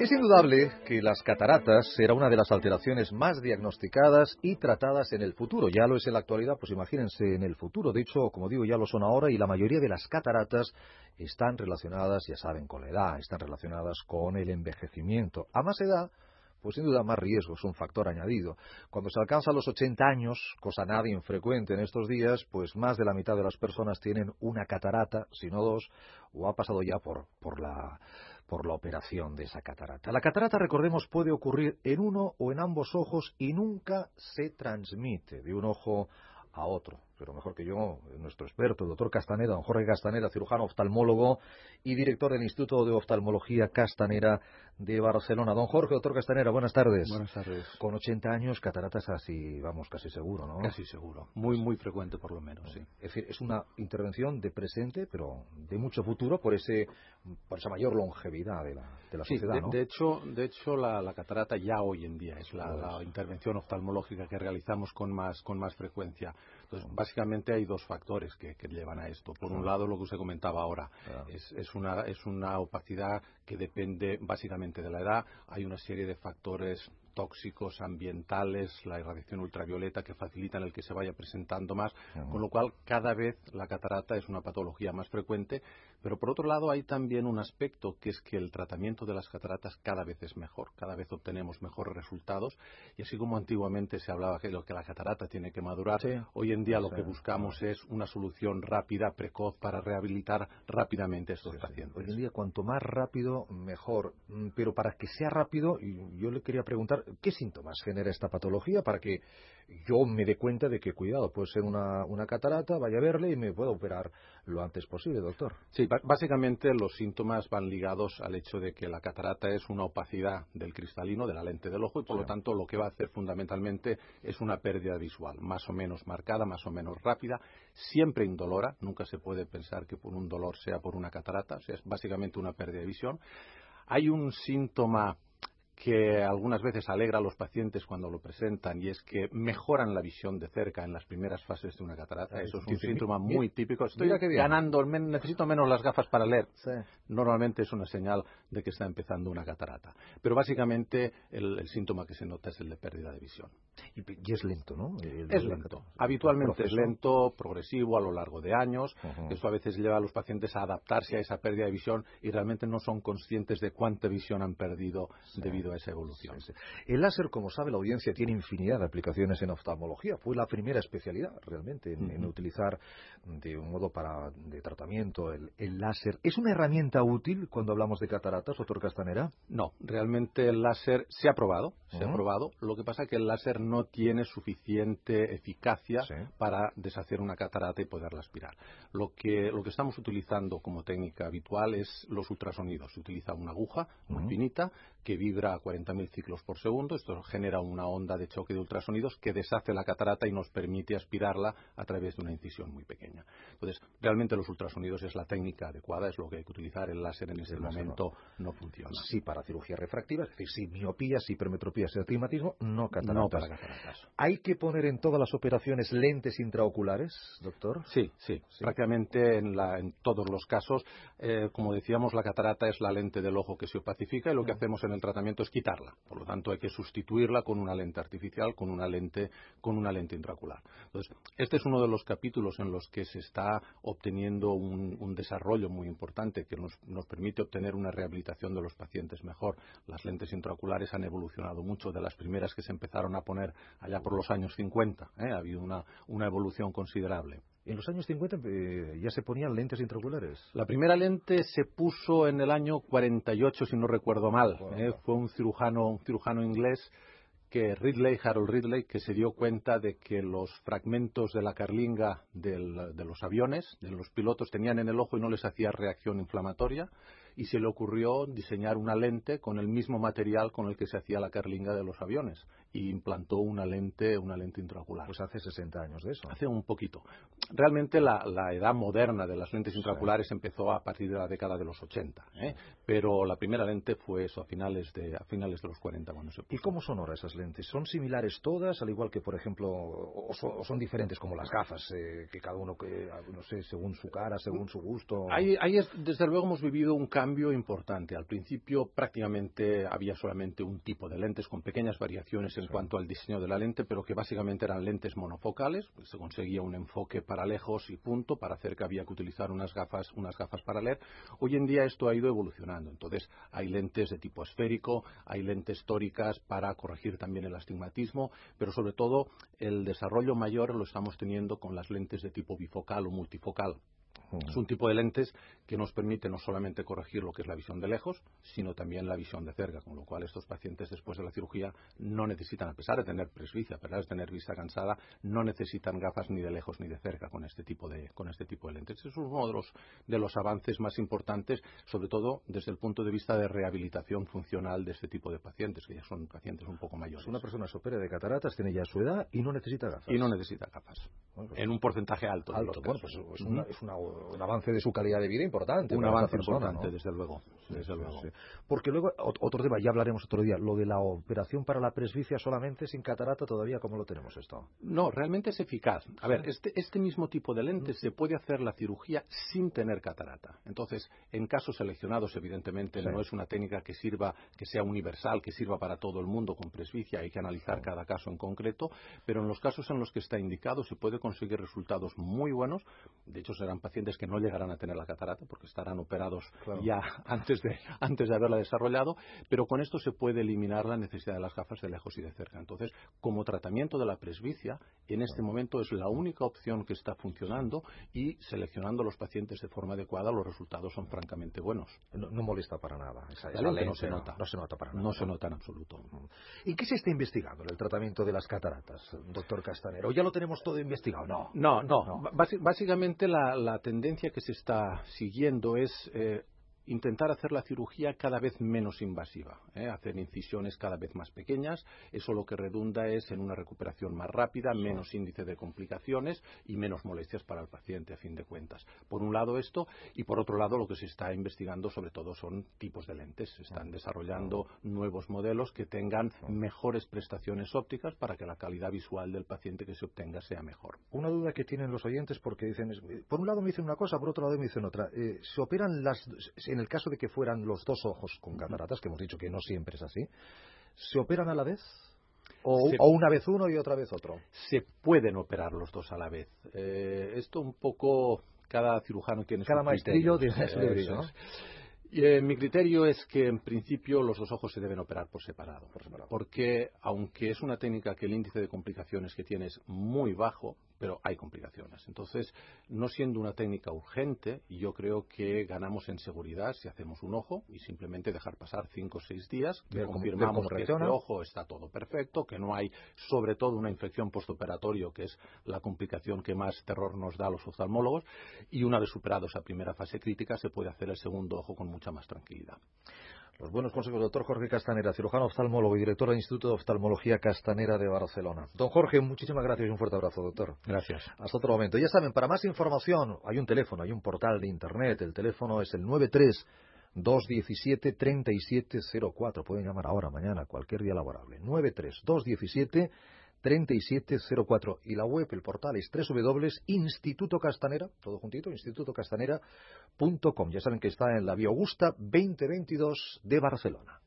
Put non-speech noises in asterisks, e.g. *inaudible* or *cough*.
Es indudable que las cataratas será una de las alteraciones más diagnosticadas y tratadas en el futuro. Ya lo es en la actualidad, pues imagínense en el futuro. De hecho, como digo, ya lo son ahora y la mayoría de las cataratas están relacionadas, ya saben, con la edad, están relacionadas con el envejecimiento. A más edad, pues sin duda más riesgo, es un factor añadido. Cuando se alcanza los 80 años, cosa nada infrecuente en estos días, pues más de la mitad de las personas tienen una catarata, si no dos, o ha pasado ya por, por la por la operación de esa catarata. La catarata, recordemos, puede ocurrir en uno o en ambos ojos y nunca se transmite de un ojo a otro pero mejor que yo, nuestro experto, el doctor Castaneda, don Jorge Castaneda, cirujano oftalmólogo y director del Instituto de Oftalmología Castanera de Barcelona. Don Jorge, doctor Castanera, buenas tardes. Buenas tardes. Con 80 años, cataratas así, vamos, casi seguro, ¿no? Casi seguro. Muy, muy frecuente por lo menos, sí. Es decir, es una intervención de presente, pero de mucho futuro por ese por esa mayor longevidad de la, de la sociedad, de, ¿no? de, hecho, de hecho la, la, catarata ya hoy en día es la, la, intervención oftalmológica que realizamos con más, con más frecuencia. Entonces, básicamente hay dos factores que, que llevan a esto. Por un lado, lo que usted comentaba ahora, es, es, una, es una opacidad que depende básicamente de la edad. Hay una serie de factores tóxicos ambientales, la irradiación ultravioleta que facilitan el que se vaya presentando más, con lo cual cada vez la catarata es una patología más frecuente, pero por otro lado hay también un aspecto que es que el tratamiento de las cataratas cada vez es mejor, cada vez obtenemos mejores resultados y así como antiguamente se hablaba que, lo que la catarata tiene que madurar, sí. hoy en día lo que buscamos es una solución rápida, precoz para rehabilitar rápidamente a estos sí, pacientes. Hoy en día cuanto más rápido mejor, pero para que sea rápido yo le quería preguntar ¿Qué síntomas genera esta patología para que yo me dé cuenta de que, cuidado, puede ser una, una catarata, vaya a verle y me pueda operar lo antes posible, doctor? Sí, básicamente los síntomas van ligados al hecho de que la catarata es una opacidad del cristalino, de la lente del ojo, y por sí. lo tanto lo que va a hacer fundamentalmente es una pérdida visual, más o menos marcada, más o menos rápida, siempre indolora, nunca se puede pensar que por un dolor sea por una catarata, o sea, es básicamente una pérdida de visión. Hay un síntoma que algunas veces alegra a los pacientes cuando lo presentan y es que mejoran la visión de cerca en las primeras fases de una catarata. Eso es un síntoma muy típico. Estoy ganando, necesito menos las gafas para leer. Sí. Normalmente es una señal de que está empezando una catarata. Pero básicamente el, el síntoma que se nota es el de pérdida de visión. Y, es lento, ¿no? El, es lento. Habitualmente es lento, progresivo a lo largo de años. Uh -huh. Eso a veces lleva a los pacientes a adaptarse a esa pérdida de visión y realmente no son conscientes de cuánta visión han perdido sí. A esa evolución. Sí, sí. El láser, como sabe la audiencia, tiene infinidad de aplicaciones en oftalmología. Fue la primera especialidad realmente en, uh -huh. en utilizar de un modo para de tratamiento el, el, láser. ¿Es una herramienta útil cuando hablamos de cataratas, doctor Castanera? No, realmente el láser se ha probado, se uh -huh. ha probado. Lo que pasa es que el láser no tiene suficiente eficacia sí. para deshacer una catarata y poderla aspirar. Lo que, lo que estamos utilizando como técnica habitual es los ultrasonidos. Se utiliza una aguja muy uh -huh. finita que vibra a 40.000 ciclos por segundo. Esto genera una onda de choque de ultrasonidos que deshace la catarata y nos permite aspirarla a través de una incisión muy pequeña. Entonces, realmente los ultrasonidos es la técnica adecuada, es lo que hay que utilizar. El láser en ese momento no. no. funciona. Sí, para cirugía refractiva, es decir, si miopía, si hipermetropía, si astigmatismo, no cataratas. No para cataratas. ¿Hay que poner en todas las operaciones lentes intraoculares, doctor? Sí, sí, sí. prácticamente en, la, en, todos los casos. Eh, como decíamos, la catarata es la lente del ojo que se opacifica y lo que hacemos en el tratamiento es quitarla. Por lo tanto, hay que sustituirla con una lente artificial, con una lente, con una lente intraocular. Entonces, este es uno de los capítulos en los que se está obteniendo un, desarrollo muy importante que nos, nos, permite obtener una rehabilitación de los pacientes mejor. Las lentes intraoculares han evolucionado mucho de las primeras que se empezaron a poner allá por los años 50. ¿eh? Ha habido una, una evolución considerable. En los años 50 eh, ya se ponían lentes intraoculares. La primera lente se puso en el año 48, si no recuerdo mal. ¿eh? Fue un cirujano, un cirujano inglés que Ridley, Harold Ridley, que se dio cuenta de que los fragmentos de la carlinga del, de los aviones, de los pilotos, tenían en el ojo y no les hacía reacción inflamatoria y se le ocurrió diseñar una lente con el mismo material con el que se hacía la carlinga de los aviones y implantó una lente, una lente intraocular. Pues hace 60 años de eso. Hace un poquito. Realmente la, la edad moderna de las lentes intraoculares sí. empezó a partir de la década de los 80, ¿eh? pero la primera lente fue eso, a finales de, a finales de los 40 cuando se puso. ¿Y cómo son ahora esas lentes? ¿Son similares todas, al igual que, por ejemplo, o, son, o son diferentes como las gafas, eh, que cada uno, que no sé, según su cara, según su gusto? Ahí, ahí es, desde luego hemos vivido un cambio cambio importante. Al principio prácticamente había solamente un tipo de lentes con pequeñas variaciones en cuanto al diseño de la lente, pero que básicamente eran lentes monofocales. Pues se conseguía un enfoque para lejos y punto. Para cerca había que utilizar unas gafas, unas gafas para leer. Hoy en día esto ha ido evolucionando. Entonces hay lentes de tipo esférico, hay lentes tóricas para corregir también el astigmatismo, pero sobre todo el desarrollo mayor lo estamos teniendo con las lentes de tipo bifocal o multifocal. Es un tipo de lentes que nos permite no solamente corregir lo que es la visión de lejos, sino también la visión de cerca, con lo cual estos pacientes después de la cirugía no necesitan, a pesar de tener presbicia, a pesar de tener vista cansada, no necesitan gafas ni de lejos ni de cerca con este tipo de, con este tipo de lentes. Es uno de los, de los avances más importantes, sobre todo desde el punto de vista de rehabilitación funcional de este tipo de pacientes, que ya son pacientes un poco mayores. Una persona se opera de cataratas, tiene ya su edad y no necesita gafas. Y no necesita gafas. Pues en un porcentaje alto. alto. Bueno, pues es, una, es una un avance de su calidad de vida importante. Un avance importante, desde luego. desde luego. Porque luego, otro tema, ya hablaremos otro día, lo de la operación para la presbicia solamente sin catarata, todavía, ¿cómo lo tenemos esto? No, realmente es eficaz. A ver, este, este mismo tipo de lentes se puede hacer la cirugía sin tener catarata. Entonces, en casos seleccionados, evidentemente, no es una técnica que sirva, que sea universal, que sirva para todo el mundo con presbicia, hay que analizar cada caso en concreto, pero en los casos en los que está indicado se puede conseguir resultados muy buenos. De hecho, serán pacientes que no llegarán a tener la catarata porque estarán operados ya *laughs* antes de, antes de haberla desarrollado, pero con esto se puede eliminar la necesidad de las gafas de lejos y de cerca. Entonces, como tratamiento de la presbicia, en este momento es la única opción que está funcionando y seleccionando los pacientes de forma adecuada, los resultados son francamente buenos. No, molesta para nada. Esa, no se nota. No se nota para nada. No se nota en absoluto. ¿Y qué se está investigando en el tratamiento de las cataratas, doctor Castanero? ¿Ya lo tenemos todo investigado? No. No, no. Básicamente la, la tendencia que se está siguiendo es eh, intentar hacer la cirugía cada vez menos invasiva, ¿eh? hacer incisiones cada vez más pequeñas. Eso lo que redunda es en una recuperación más rápida, menos índice de complicaciones y menos molestias para el paciente, a fin de cuentas. Por un lado esto, y por otro lado lo que se está investigando sobre todo son tipos de lentes. Se están desarrollando nuevos modelos que tengan mejores prestaciones ópticas para que la calidad visual del paciente que se obtenga sea mejor. Una duda que tienen los oyentes porque dicen, por un lado me dicen una cosa, por otro lado me dicen otra. Eh, ¿Se operan las en el caso de que fueran los dos ojos con cataratas, que hemos dicho que no siempre es así, ¿se operan a la vez? O, una vez uno y otra vez otro. Se pueden operar los dos a la vez. Eh, esto un poco cada cirujano tiene cada su maestrillo tiene su criterio, ¿no? Eh, mi criterio es que en principio los dos ojos se deben operar por separado, por separado, porque aunque es una técnica que el índice de complicaciones que tiene es muy bajo, pero hay complicaciones. Entonces, no siendo una técnica urgente, yo creo que ganamos en seguridad si hacemos un ojo y simplemente dejar pasar cinco o seis días, que confirmamos que este ojo está todo perfecto, que no hay sobre todo una infección postoperatorio, que es la complicación que más terror nos da a los oftalmólogos, y una vez superado esa primera fase crítica se puede hacer el segundo ojo con mucha más tranquilidad. Los buenos consejos, doctor Jorge Castanera, cirujano oftalmólogo y director del Instituto de Oftalmología Castanera de Barcelona. Don Jorge, muchísimas gracias y un fuerte abrazo, doctor. Gracias. Hasta otro momento. Ya saben, para más información, hay un teléfono, hay un portal de Internet. El teléfono es el 93 217 3704. Pueden llamar ahora, mañana, cualquier día laborable. 93 217 3704. Y la web, el portal es www.institutocastanera, todo juntito, institutocastanera.com. Ya saben que está en la Vía Augusta 2022 de Barcelona.